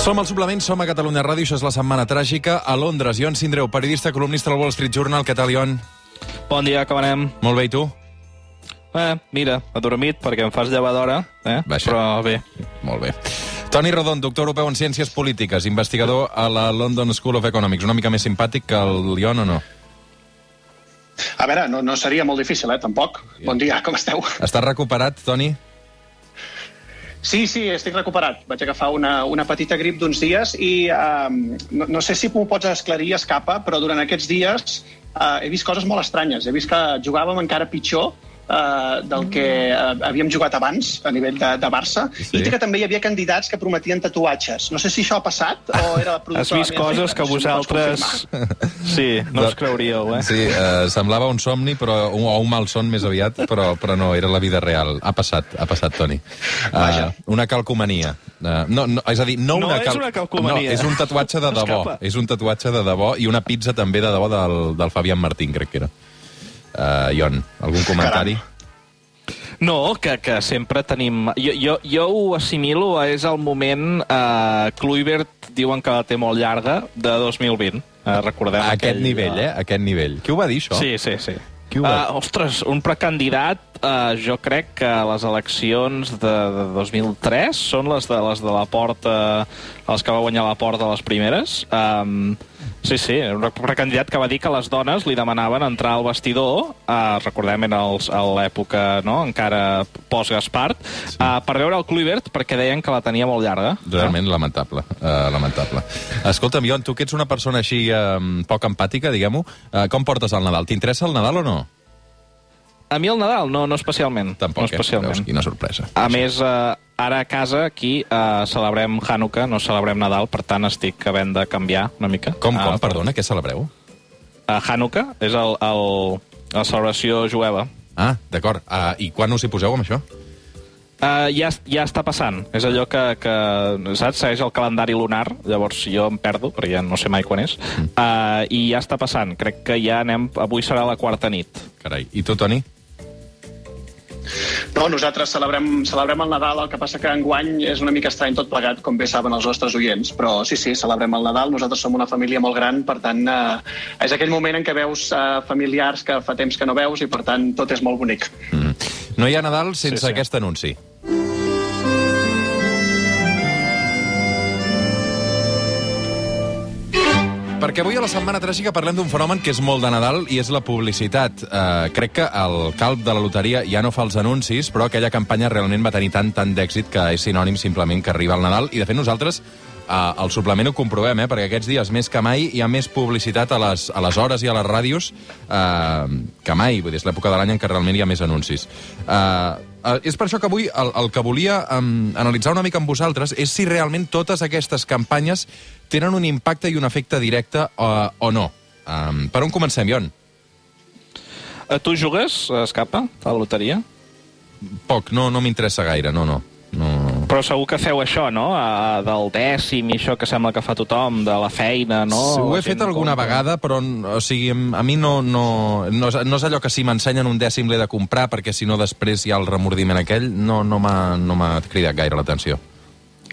Som al suplement, som a Catalunya Ràdio, això és la setmana tràgica. A Londres, Ion Sindreu, periodista, columnista del Wall Street Journal. Què tal, Ion? Bon dia, com anem? Molt bé, i tu? Eh, mira, adormit perquè em fas llevar d'hora, eh? Vaja. però bé. Molt bé. Toni Rodon, doctor europeu en Ciències Polítiques, investigador a la London School of Economics. Una mica més simpàtic que el Ion o no? A veure, no, no seria molt difícil, eh, tampoc. Bon dia, com esteu? Estàs recuperat, Toni? Sí, sí, estic recuperat. Vaig agafar una, una petita grip d'uns dies i um, no, no sé si m'ho pots esclarir, escapa, però durant aquests dies uh, he vist coses molt estranyes. He vist que jugàvem encara pitjor uh, del que uh, havíem jugat abans a nivell de, de Barça Sí. i que també hi havia candidats que prometien tatuatges. No sé si això ha passat o era producte Has vist coses feina, que vosaltres... Sí, no us creuríeu, eh? Sí, eh, semblava un somni, però un, o un malson més aviat, però, però no, era la vida real. Ha passat, ha passat, Toni. Vaja. Uh, una calcomania. Uh, no, no, és a dir, no, No una, és una calcomania. No, és un tatuatge de debò. escapa. És un tatuatge de debò i una pizza també de debò del, del Fabián Martín, crec que era. Uh, Ion, algun comentari? No, que, que sempre tenim... Jo, jo, jo ho assimilo, a és el moment... Eh, Kluivert diuen que la té molt llarga, de 2020. Eh, recordem A aquest aquell, nivell, eh? A aquest nivell. Qui ho va dir, això? Sí, sí, sí. Qui ho va- Uh, ostres, un precandidat, uh, jo crec que les eleccions de, de 2003 són les de, les de la porta, les que va guanyar la porta les primeres. Um, sí, sí, un precandidat que va dir que les dones li demanaven entrar al vestidor, uh, recordem en els, a l'època no, encara post-Gaspart, uh, per veure el Kluivert perquè deien que la tenia molt llarga. Realment lamentable, uh, lamentable. Escolta'm, Ion, tu que ets una persona així um, poc empàtica, diguem-ho, uh, com portes el Nadal? T'interessa el Nadal o no? A mi el Nadal, no, no especialment. Tampoc, no especialment. eh? Veus, quina sorpresa. A més, eh, ara a casa, aquí, eh, celebrem Hanukkah, no celebrem Nadal, per tant estic havent de canviar una mica. Com, com, Eh, perdona, què celebreu? eh, Hanukkah és el, el, la celebració jueva. Ah, d'acord. Uh, I quan us hi poseu amb això? Uh, ja, ja està passant. És allò que, que saps, segueix el calendari lunar, llavors jo em perdo, perquè ja no sé mai quan és, uh, i ja està passant. Crec que ja anem... Avui serà la quarta nit. Carai. I tu, Toni? No, nosaltres celebrem, celebrem el Nadal, el que passa que enguany és una mica estrany tot plegat, com bé saben els nostres oients, però sí, sí, celebrem el Nadal, nosaltres som una família molt gran, per tant, eh, és aquell moment en què veus eh, familiars que fa temps que no veus i, per tant, tot és molt bonic. Mm. No hi ha Nadal sense Sí, sí. aquest anunci. Perquè avui a la Setmana Tràgica parlem d'un fenomen que és molt de Nadal i és la publicitat. Uh, crec que el calp de la loteria ja no fa els anuncis, però aquella campanya realment va tenir tant, tant d'èxit que és sinònim simplement que arriba el Nadal. I, de fet, nosaltres uh, al suplement ho comprovem, eh? perquè aquests dies, més que mai, hi ha més publicitat a les, a les hores i a les ràdios uh, que mai. Vull dir, és l'època de l'any en què realment hi ha més anuncis. Uh, Uh, és per això que avui el, el que volia um, analitzar una mica amb vosaltres és si realment totes aquestes campanyes tenen un impacte i un efecte directe uh, o no. Um, per on comencem, Ion? Uh, tu jugues, eh, Escapa, a la loteria? Poc, no, no m'interessa gaire, no, no. no. Però segur que feu això, no? A, del dècim i això que sembla que fa tothom, de la feina, no? Sí, ho he fet alguna compra. vegada, però o sigui, a mi no, no, no, és, no és allò que si m'ensenyen un dècim l'he de comprar, perquè si no després hi ha el remordiment aquell, no, no m'ha no cridat gaire l'atenció.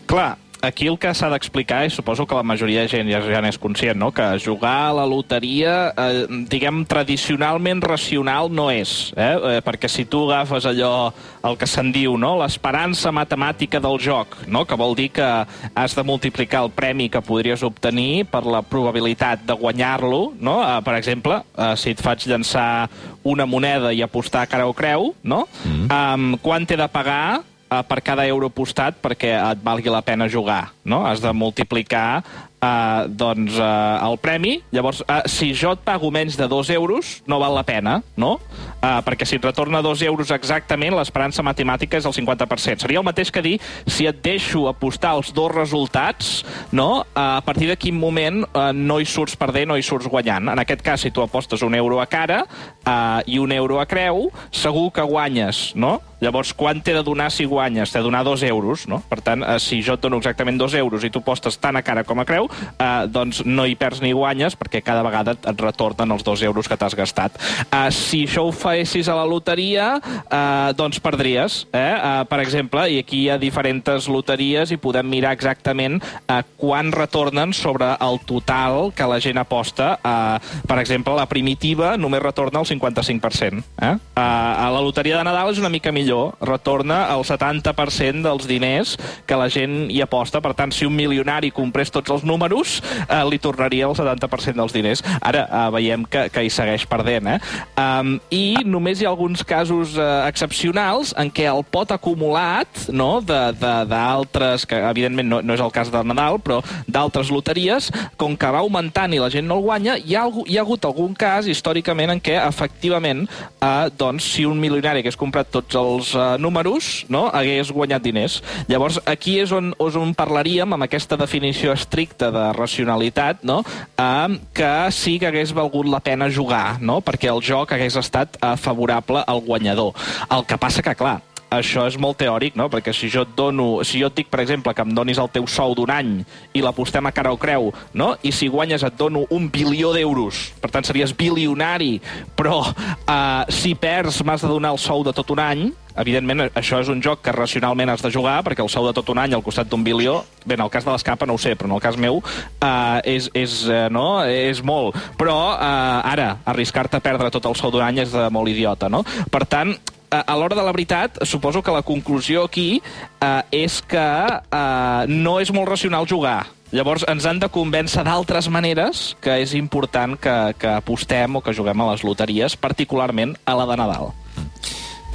Clar, aquí el que s'ha d'explicar, i suposo que la majoria de gent ja, ja n'és conscient, no? que jugar a la loteria, eh, diguem, tradicionalment racional no és. Eh? Eh, perquè si tu agafes allò, el que se'n diu, no? l'esperança matemàtica del joc, no? que vol dir que has de multiplicar el premi que podries obtenir per la probabilitat de guanyar-lo, no? Eh, per exemple, eh, si et faig llançar una moneda i apostar cara o creu, no? Mm. Um, quan t'he de pagar uh, per cada euro apostat perquè et valgui la pena jugar, no? Has de multiplicar uh, doncs, uh, el premi. Llavors, uh, si jo et pago menys de 2 euros, no val la pena, no? Uh, perquè si et retorna 2 euros exactament, l'esperança matemàtica és el 50%. Seria el mateix que dir, si et deixo apostar els dos resultats, no? Uh, a partir de quin moment uh, no hi surts perdent, no hi surts guanyant. En aquest cas, si tu apostes un euro a cara uh, i un euro a creu, segur que guanyes, no? Llavors, quan t'he de donar si guanyes? T'he de donar dos euros, no? Per tant, eh, si jo et dono exactament dos euros i tu postes tant a cara com a creu, eh, doncs no hi perds ni guanyes perquè cada vegada et retornen els dos euros que t'has gastat. Eh, si això ho fessis a la loteria, eh, doncs perdries. Eh? Eh, per exemple, i aquí hi ha diferents loteries i podem mirar exactament eh, quan retornen sobre el total que la gent aposta. Eh, per exemple, la primitiva només retorna el 55%. Eh? Eh, a la loteria de Nadal és una mica millor retorna el 70% dels diners que la gent hi aposta. Per tant, si un milionari comprés tots els números, eh, li tornaria el 70% dels diners. Ara eh, veiem que, que hi segueix perdent. Eh? Um, I només hi ha alguns casos eh, excepcionals en què el pot acumulat no, d'altres, que evidentment no, no és el cas del Nadal, però d'altres loteries, com que va augmentant i la gent no el guanya, hi ha, hi ha hagut algun cas històricament en què efectivament eh, doncs, si un milionari hagués comprat tots els uh, números, no, hagués guanyat diners. Llavors, aquí és on, és on parlaríem, amb aquesta definició estricta de racionalitat, no, uh, que sí que hagués valgut la pena jugar, no, perquè el joc hagués estat uh, favorable al guanyador. El que passa que, clar, això és molt teòric, no? Perquè si jo et dono, si jo et dic, per exemple, que em donis el teu sou d'un any i l'apostem a cara o creu, no? I si guanyes et dono un bilió d'euros, per tant series bilionari, però uh, si perds m'has de donar el sou de tot un any, evidentment, això és un joc que racionalment has de jugar, perquè el sou de tot un any al costat d'un bilió, bé, en el cas de l'escapa no ho sé, però en el cas meu uh, és, és, uh, no? és molt. Però uh, ara, arriscar-te a perdre tot el sou d'un any és uh, molt idiota, no? Per tant, a l'hora de la veritat, suposo que la conclusió aquí eh, és que eh, no és molt racional jugar. Llavors ens han de convèncer d'altres maneres que és important que, que apostem o que juguem a les loteries, particularment a la de Nadal.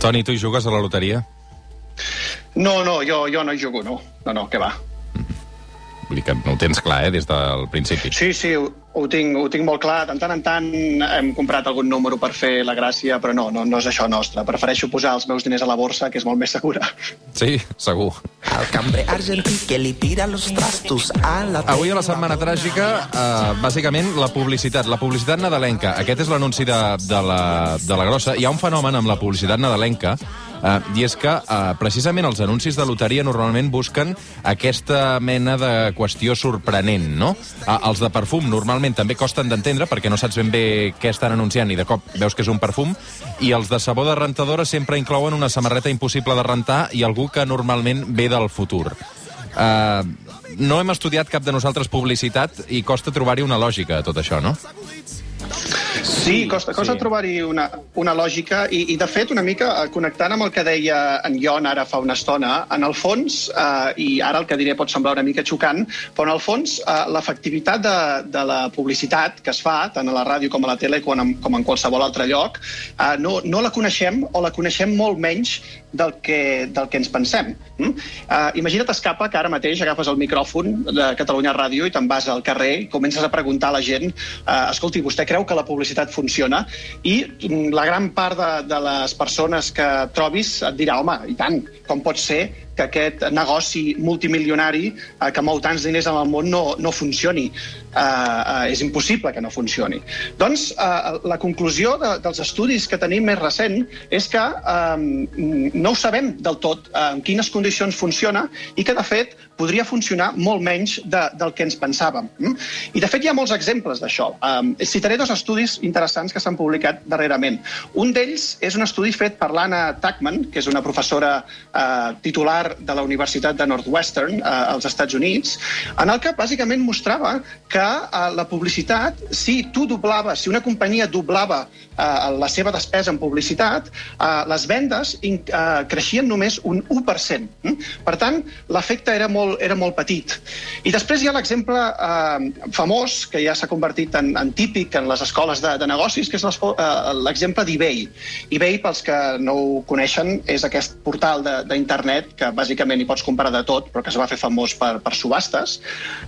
Toni, tu hi jugues a la loteria? No, no, jo, jo no hi jugo, no. No, no, què va. Vull dir que no ho tens clar, eh, des del principi. Sí, sí, ho, ho tinc, ho tinc molt clar. De tant en tant hem comprat algun número per fer la gràcia, però no, no, no és això nostre. Prefereixo posar els meus diners a la borsa, que és molt més segura. Sí, segur. Al cambre argentí que li tira los trastos a la... Avui a la Setmana Tràgica, eh, bàsicament, la publicitat. La publicitat nadalenca. Aquest és l'anunci de, de, la, de la grossa. Hi ha un fenomen amb la publicitat nadalenca Uh, I és que uh, precisament els anuncis de loteria normalment busquen aquesta mena de qüestió sorprenent, no? Uh, els de perfum normalment també costen d'entendre perquè no saps ben bé què estan anunciant i de cop veus que és un perfum, i els de sabó de rentadora sempre inclouen una samarreta impossible de rentar i algú que normalment ve del futur. Uh, no hem estudiat cap de nosaltres publicitat i costa trobar-hi una lògica a tot això, no? Sí, costa, costa sí. trobar-hi una, una lògica i, i, de fet, una mica eh, connectant amb el que deia en Jon ara fa una estona, en el fons, eh, i ara el que diré pot semblar una mica xocant, però en el fons eh, l'efectivitat de, de la publicitat que es fa, tant a la ràdio com a la tele com en, com en qualsevol altre lloc, eh, no, no la coneixem o la coneixem molt menys del que, del que ens pensem. Mm? Uh, imagina't, Escapa, que ara mateix agafes el micròfon de Catalunya Ràdio i te'n vas al carrer i comences a preguntar a la gent uh, escolti, vostè creu que la publicitat funciona? I mm, la gran part de, de les persones que trobis et dirà, home, i tant, com pot ser que aquest negoci multimilionari eh, que mou tants diners en el món no, no funcioni. Uh, uh, és impossible que no funcioni. Doncs uh, la conclusió de, dels estudis que tenim més recent és que um, no ho sabem del tot uh, en quines condicions funciona i que, de fet, podria funcionar molt menys de, del que ens pensàvem. Mm? I, de fet, hi ha molts exemples d'això. Um, citaré dos estudis interessants que s'han publicat darrerament. Un d'ells és un estudi fet per l'Anna Tachman, que és una professora uh, titular popular de la Universitat de Northwestern, eh, als Estats Units, en el que bàsicament mostrava que eh, la publicitat, si tu doblaves, si una companyia doblava eh, la seva despesa en publicitat, eh, les vendes in, eh, creixien només un 1%. Mm? Per tant, l'efecte era, molt, era molt petit. I després hi ha l'exemple eh, famós, que ja s'ha convertit en, en típic en les escoles de, de negocis, que és eh, l'exemple d'eBay. eBay, pels que no ho coneixen, és aquest portal d'internet que bàsicament hi pots comprar de tot, però que es va fer famós per, per subhastes.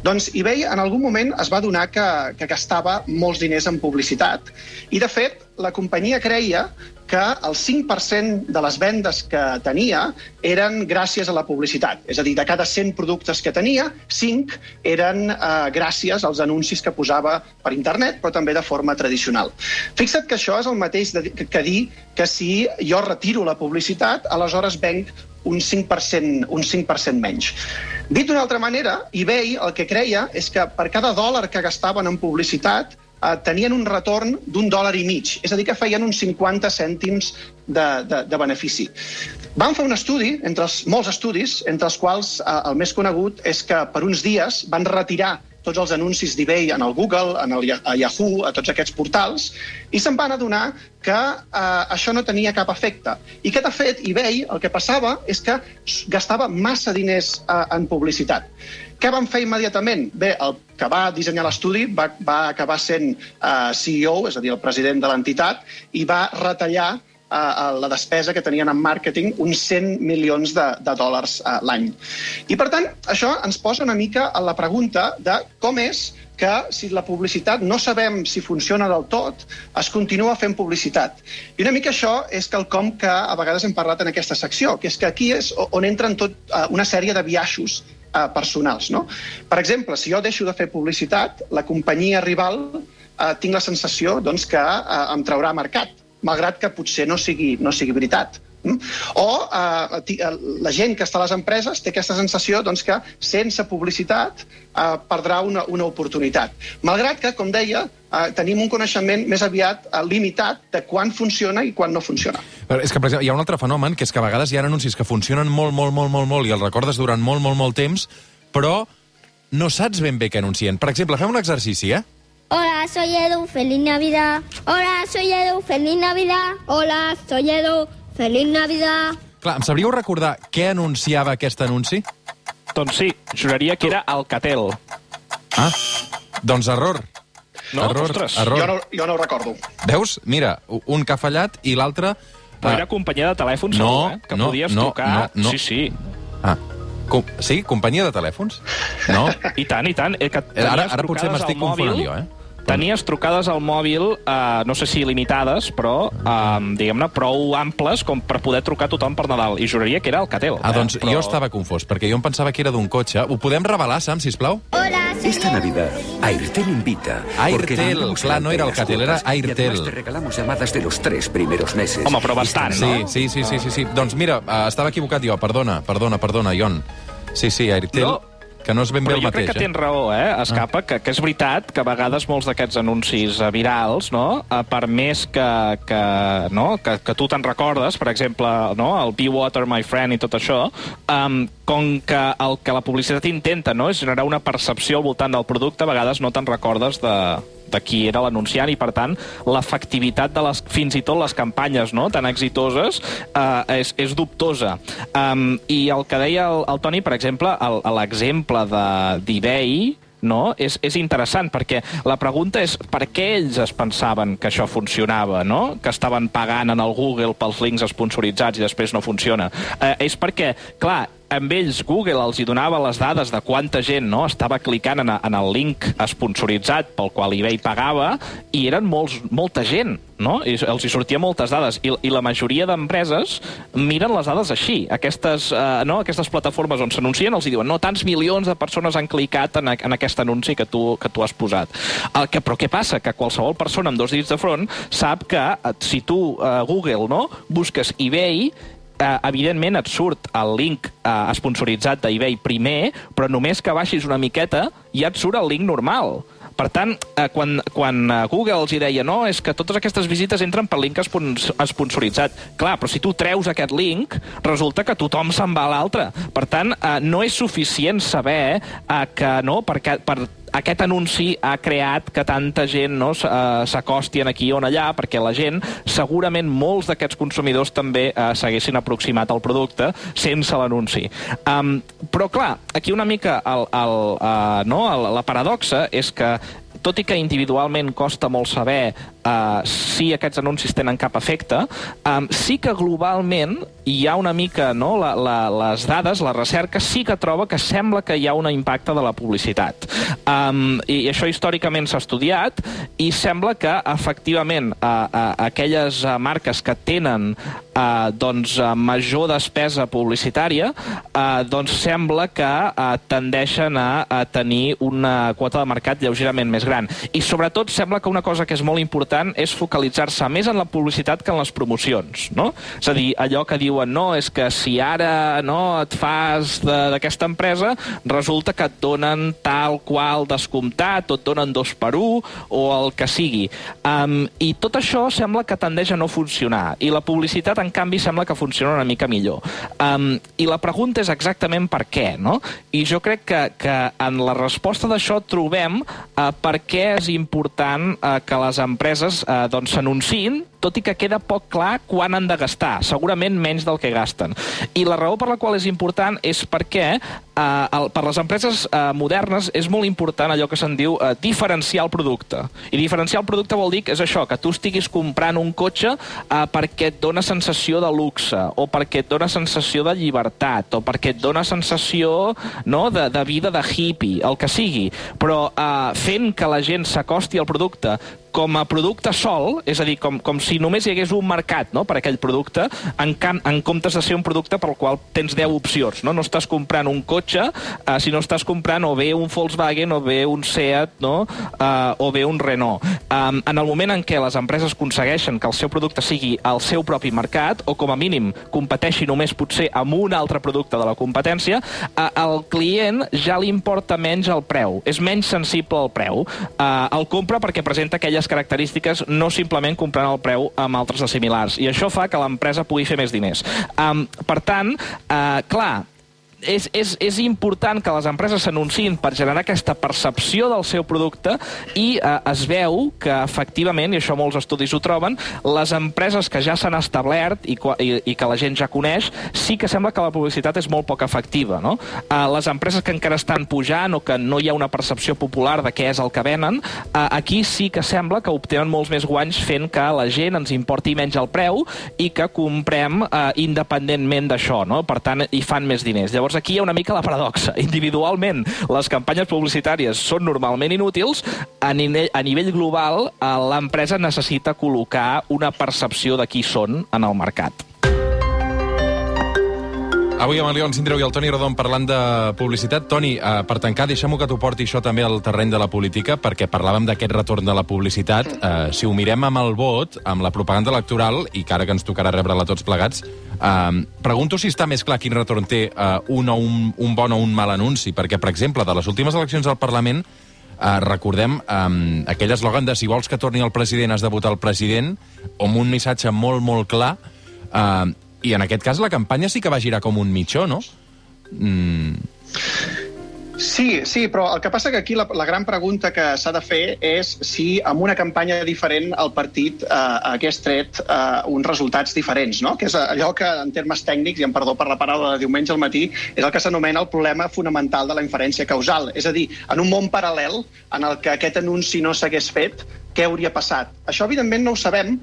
Doncs eBay en algun moment es va donar que, que gastava molts diners en publicitat. I, de fet, la companyia creia que el 5% de les vendes que tenia eren gràcies a la publicitat. És a dir, de cada 100 productes que tenia, 5 eren eh, gràcies als anuncis que posava per internet, però també de forma tradicional. Fixa't que això és el mateix de, que, dir que si jo retiro la publicitat, aleshores venc un 5%, un 5% menys. Dit d'una altra manera, eBay el que creia és que per cada dòlar que gastaven en publicitat eh, tenien un retorn d'un dòlar i mig, és a dir, que feien uns 50 cèntims de, de, de benefici. Van fer un estudi, entre els molts estudis, entre els quals eh, el més conegut és que per uns dies van retirar tots els anuncis d'eBay en el Google, en el a Yahoo, a tots aquests portals, i se'n van adonar que eh, això no tenia cap efecte. I que, de fet, eBay el que passava és que gastava massa diners eh, en publicitat. Què van fer immediatament? Bé, el que va dissenyar l'estudi va, va acabar sent eh, CEO, és a dir, el president de l'entitat, i va retallar eh, la despesa que tenien en màrqueting uns 100 milions de, de dòlars eh, l'any. I, per tant, això ens posa una mica a la pregunta de com és que si la publicitat no sabem si funciona del tot, es continua fent publicitat. I una mica això és quelcom que a vegades hem parlat en aquesta secció, que és que aquí és on entren tot eh, una sèrie de biaixos eh, personals. No? Per exemple, si jo deixo de fer publicitat, la companyia rival eh, tinc la sensació doncs, que eh, em traurà mercat, malgrat que potser no sigui, no sigui veritat. Mm? O eh, eh, la gent que està a les empreses té aquesta sensació doncs, que sense publicitat eh, perdrà una, una oportunitat. Malgrat que, com deia, eh, tenim un coneixement més aviat eh, limitat de quan funciona i quan no funciona. Però és que, per exemple, hi ha un altre fenomen, que és que a vegades hi ha anuncis que funcionen molt, molt, molt, molt, molt, i els recordes durant molt, molt, molt temps, però no saps ben bé què anuncien. Per exemple, fem un exercici, eh? Hola, soy Edu, feliz Navidad. Hola, soy Edu, feliz Navidad. Hola, soy Edu, feliz Navidad. Clar, em sabríeu recordar què anunciava aquest anunci? Doncs sí, juraria que era Alcatel. Ah, doncs error. No? error, Ostres. error. Jo no, jo no ho recordo. Veus? Mira, un que ha fallat i l'altre... Però ah, era companyia de telèfons, No, segur, eh? Que no, podies no, trucar... no, no. Sí, sí. Ah, com, sí? Companyia de telèfons? No? I tant, i tant. Eh, que ara- ara potser m'estic confonent jo, eh? Tenies trucades al mòbil, eh, no sé si limitades, però, eh, diguem-ne, prou amples com per poder trucar a tothom per Nadal. I juraria que era Alcatel. Ah, doncs eh? però... jo estava confós, perquè jo em pensava que era d'un cotxe. Ho podem revelar, Sam, sisplau? Hola, Esta Navidad, Airtel invita. porque Airtel, clar, el no era las Alcatel, era Airtel. te regalamos llamadas de los tres primeros meses. Home, però bastant, Sí, no? sí, sí, sí, sí, sí. Doncs mira, eh, estava equivocat jo, perdona, perdona, perdona, Ion. Sí, sí, Airtel, No. Que no és ben bé Però el jo mateix, crec que eh? tens raó, eh, Escapa, que, que és veritat que a vegades molts d'aquests anuncis eh, virals, no?, eh, per més que, que, no, que, que tu te'n recordes, per exemple, no, el Be Water, My Friend i tot això, um, com que el que la publicitat intenta no, és generar una percepció al voltant del producte, a vegades no te'n recordes de, de qui era l'anunciant i, per tant, l'efectivitat de les, fins i tot les campanyes no? tan exitoses eh, és, és dubtosa. Um, I el que deia el, el Toni, per exemple, l'exemple de- d'eBay, no? és, és interessant, perquè la pregunta és per què ells es pensaven que això funcionava, no? que estaven pagant en el Google pels links sponsoritzats i després no funciona. Eh, és perquè, clar, amb ells Google els hi donava les dades de quanta gent no, estava clicant en, en el link sponsoritzat pel qual eBay pagava i eren molts, molta gent, no? I els hi sortia moltes dades. I, i la majoria d'empreses miren les dades així. Aquestes, eh, no, aquestes plataformes on s'anuncien els hi diuen no, tants milions de persones han clicat en, en aquest anunci que tu, que tu has posat. El que, però què passa? Que qualsevol persona amb dos dits de front sap que eh, si tu, eh, Google, no, busques eBay, eh, evidentment et surt el link eh, sponsoritzat d'eBay primer, però només que baixis una miqueta ja et surt el link normal. Per tant, eh, quan, quan eh, Google els deia no, és que totes aquestes visites entren per link espons- esponsoritzat. Clar, però si tu treus aquest link, resulta que tothom se'n va a l'altre. Per tant, eh, no és suficient saber eh, que no, perquè, per aquest anunci ha creat que tanta gent no, eh, s'acosti aquí o en allà, perquè la gent, segurament molts d'aquests consumidors també eh, s'haguessin aproximat al producte sense l'anunci. Um, però, clar, aquí una mica el, el, uh, no, el, la paradoxa és que tot i que individualment costa molt saber uh, si aquests anuncis tenen cap efecte, um, sí que globalment hi ha una mica, no, la, la, les dades, la recerca, sí que troba que sembla que hi ha un impacte de la publicitat. Um, I això històricament s'ha estudiat i sembla que efectivament uh, uh, aquelles uh, marques que tenen uh, doncs, uh, major despesa publicitària, uh, doncs sembla que uh, tendeixen a, a tenir una quota de mercat lleugerament més gran. I sobretot sembla que una cosa que és molt important és focalitzar-se més en la publicitat que en les promocions, no? És a dir, allò que diuen, no, és que si ara no, et fas d'aquesta empresa, resulta que et donen tal qual descomptat, o et donen dos per un, o el que sigui. Um, I tot això sembla que tendeix a no funcionar. I la publicitat, en canvi, sembla que funciona una mica millor. Um, I la pregunta és exactament per què, no? I jo crec que, que en la resposta d'això trobem uh, per què és important uh, que les empreses uh, doncs s'anunciïn tot i que queda poc clar quan han de gastar, segurament menys del que gasten. I la raó per la qual és important és perquè eh, el, per les empreses eh, modernes és molt important allò que se'n diu eh, diferenciar el producte. I diferenciar el producte vol dir que és això, que tu estiguis comprant un cotxe eh, perquè et dona sensació de luxe, o perquè et dona sensació de llibertat, o perquè et dona sensació no, de, de vida de hippie, el que sigui. Però eh, fent que la gent s'acosti al producte com a producte sol, és a dir, com, com si només hi hagués un mercat no, per aquell producte, en, can, en comptes de ser un producte pel qual tens 10 opcions. No, no estàs comprant un cotxe, eh, sinó estàs comprant o bé un Volkswagen o bé un Seat no, eh, o bé un Renault. Um, en el moment en què les empreses aconsegueixen que el seu producte sigui el seu propi mercat, o com a mínim competeixi només potser amb un altre producte de la competència, eh, al client ja li importa menys el preu, és menys sensible al preu. Eh, el compra perquè presenta aquelles característiques no simplement comprant el preu amb altres de similars. I això fa que l'empresa pugui fer més diners. Um, per tant, uh, clar, és, és, és important que les empreses s'anunciïn per generar aquesta percepció del seu producte i eh, es veu que efectivament, i això molts estudis ho troben, les empreses que ja s'han establert i, i, i que la gent ja coneix, sí que sembla que la publicitat és molt poc efectiva. No? Eh, les empreses que encara estan pujant o que no hi ha una percepció popular de què és el que venen, eh, aquí sí que sembla que obtenen molts més guanys fent que la gent ens importi menys el preu i que comprem eh, independentment d'això. No? Per tant, hi fan més diners. Llavors aquí hi ha una mica la paradoxa. Individualment, les campanyes publicitàries són normalment inútils, a nivell, a nivell global, eh, l'empresa necessita col·locar una percepció de qui són en el mercat. Avui amb el Leon Sindreu i el Toni Rodon parlant de publicitat. Toni, eh, per tancar, deixem-ho que t'ho porti això també al terreny de la política, perquè parlàvem d'aquest retorn de la publicitat. Eh, si ho mirem amb el vot, amb la propaganda electoral, i que ara que ens tocarà rebre-la tots plegats, eh, pregunto si està més clar quin retorn té eh, un, o un, un bon o un mal anunci, perquè, per exemple, de les últimes eleccions al Parlament, Uh, recordem um, aquell eslògan de si vols que torni el president has de votar el president, amb un missatge molt, molt clar, uh, i en aquest cas la campanya sí que va girar com un mitjó, no? Mm, Sí, sí, però el que passa que aquí la, la gran pregunta que s'ha de fer és si amb una campanya diferent el partit eh, hagués tret eh, uns resultats diferents, no? que és allò que en termes tècnics, i em perdó per la paraula de diumenge al matí, és el que s'anomena el problema fonamental de la inferència causal. És a dir, en un món paral·lel en el que aquest anunci no s'hagués fet, què hauria passat? Això, evidentment, no ho sabem,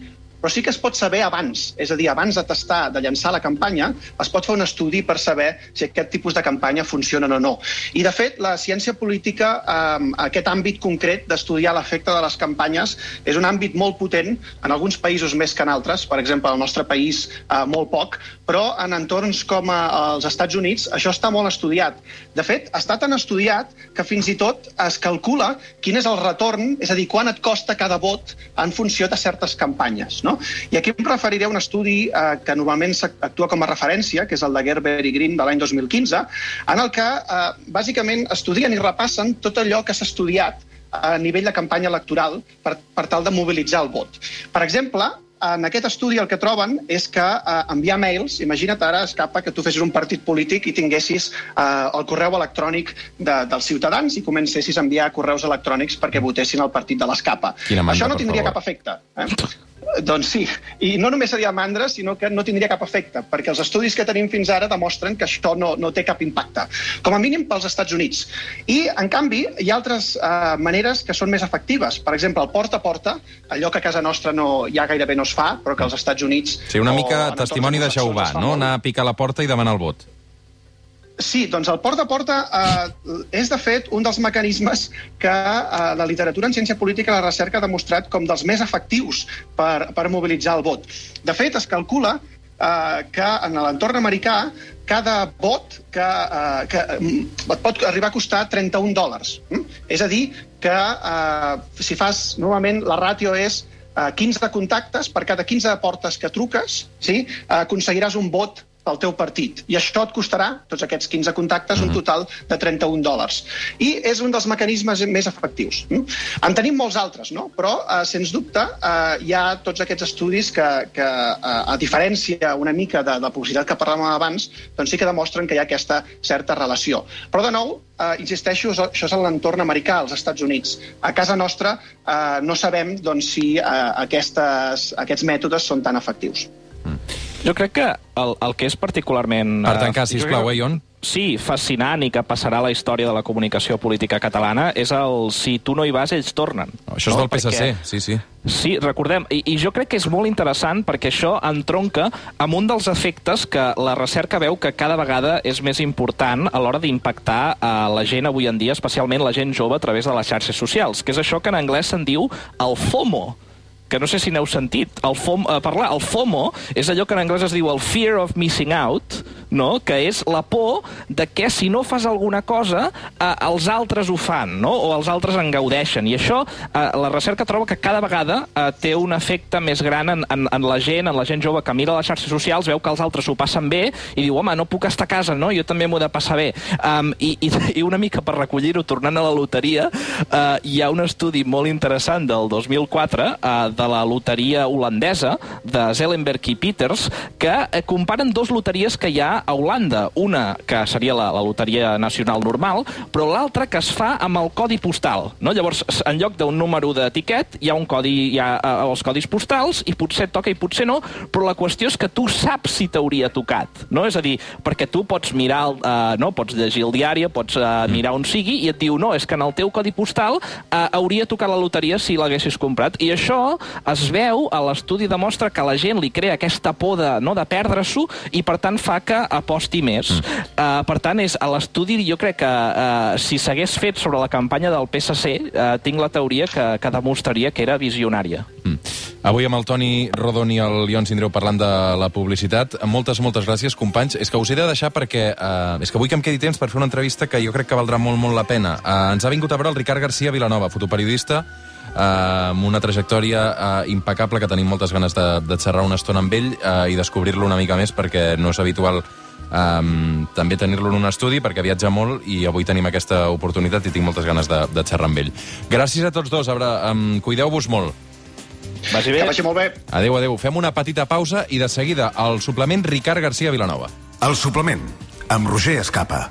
però sí que es pot saber abans, és a dir, abans de testar, de llançar la campanya, es pot fer un estudi per saber si aquest tipus de campanya funciona o no. I, de fet, la ciència política, eh, aquest àmbit concret d'estudiar l'efecte de les campanyes, és un àmbit molt potent, en alguns països més que en altres, per exemple, al nostre país eh, molt poc, però en entorns com eh, els Estats Units això està molt estudiat. De fet, està tan estudiat que fins i tot es calcula quin és el retorn, és a dir, quan et costa cada vot en funció de certes campanyes. No? I aquí em referiré a un estudi eh, que normalment actua com a referència, que és el de Gerber i Green de l'any 2015, en el que eh, bàsicament estudien i repassen tot allò que s'ha estudiat a nivell de campanya electoral per, per tal de mobilitzar el vot. Per exemple, en aquest estudi el que troben és que eh, enviar mails, imagina't ara, escapa, que tu fessis un partit polític i tinguessis eh, el correu electrònic de, dels ciutadans i comencessis a enviar correus electrònics perquè votessin el partit de l'escapa. Això no tindria cap efecte. Eh? Doncs sí, i no només seria mandra, sinó que no tindria cap efecte, perquè els estudis que tenim fins ara demostren que això no, no té cap impacte, com a mínim pels Estats Units. I, en canvi, hi ha altres eh, maneres que són més efectives. Per exemple, el porta a porta, allò que a casa nostra no, ja gairebé no es fa, però que als Estats Units... Sí, una mica testimoni de Jehovà, no? Anar a picar a la porta i demanar el vot. Sí, doncs el porta a porta eh, és, de fet, un dels mecanismes que eh, la literatura en ciència política i la recerca ha demostrat com dels més efectius per, per mobilitzar el vot. De fet, es calcula eh, que en l'entorn americà cada vot que, eh, que mm, et pot arribar a costar 31 dòlars. Mm? És a dir, que eh, si fas... Normalment la ràtio és eh, 15 contactes, per cada 15 portes que truques, sí, eh, aconseguiràs un vot pel teu partit. I això et costarà, tots aquests 15 contactes, un total de 31 dòlars. I és un dels mecanismes més efectius. mm? En tenim molts altres, no? però, eh, sens dubte, eh, hi ha tots aquests estudis que, que eh, a diferència una mica de, de la publicitat que parlàvem abans, doncs sí que demostren que hi ha aquesta certa relació. Però, de nou, eh, insisteixo, això això és en l'entorn americà, als Estats Units. A casa nostra eh, no sabem doncs, si eh, aquestes, aquests mètodes són tan efectius. Jo crec que el, el que és particularment... Per eh, tancar, jo sisplau, eh, Ion? Sí, fascinant i que passarà a la història de la comunicació política catalana és el si tu no hi vas, ells tornen. Això és no? del PSC, Perquè- sí, sí. Sí, recordem, i, i jo crec que és molt interessant perquè això entronca amb un dels efectes que la recerca veu que cada vegada és més important a l'hora d'impactar a la gent avui en dia, especialment la gent jove, a través de les xarxes socials, que és això que en anglès se'n diu el FOMO, que no sé si n'heu sentit. El FOM, eh, parlar, el FOMO és allò que en anglès es diu el fear of missing out, no? que és la por de que si no fas alguna cosa eh, els altres ho fan, no? o els altres en gaudeixen. I això, eh, la recerca troba que cada vegada eh, té un efecte més gran en, en, en la gent, en la gent jove que mira les xarxes socials, veu que els altres ho passen bé i diu, home, no puc estar a casa, no? jo també m'ho he de passar bé. Um, i, i, I una mica per recollir-ho, tornant a la loteria, eh, hi ha un estudi molt interessant del 2004 eh, de la loteria holandesa, de Zellenberg i Peters, que eh, comparen dos loteries que hi ha a Holanda. Una que seria la, la loteria nacional normal, però l'altra que es fa amb el codi postal. No? Llavors, en lloc d'un número d'etiquet, hi ha un codi, hi ha eh, els codis postals, i potser et toca i potser no, però la qüestió és que tu saps si t'hauria tocat. No? És a dir, perquè tu pots mirar, el, eh, no? pots llegir el diari, pots eh, mirar on sigui, i et diu, no, és que en el teu codi postal eh, hauria tocat la loteria si l'haguessis comprat. I això es veu, a l'estudi demostra que la gent li crea aquesta por de, no, de perdre-s'ho i per tant fa que aposti més. Mm. Uh, per tant, és a l'estudi jo crec que uh, si s'hagués fet sobre la campanya del PSC uh, tinc la teoria que, que demostraria que era visionària. Mm. Avui amb el Toni Rodon i el Ion Sindreu parlant de la publicitat. Moltes, moltes gràcies, companys. És que us he de deixar perquè... Uh, és que vull que em quedi temps per fer una entrevista que jo crec que valdrà molt, molt la pena. Uh, ens ha vingut a veure el Ricard Garcia Vilanova, fotoperiodista, uh, amb una trajectòria uh, impecable que tenim moltes ganes de, de xerrar una estona amb ell uh, i descobrir-lo una mica més perquè no és habitual um, també tenir-lo en un estudi perquè viatja molt i avui tenim aquesta oportunitat i tinc moltes ganes de, de xerrar amb ell. Gràcies a tots dos. Abra, um, Cuideu-vos molt. Vagi bé. Que vagi molt bé. Adéu, adéu. Fem una petita pausa i de seguida el suplement Ricard Garcia Vilanova. El suplement, amb Roger Escapa.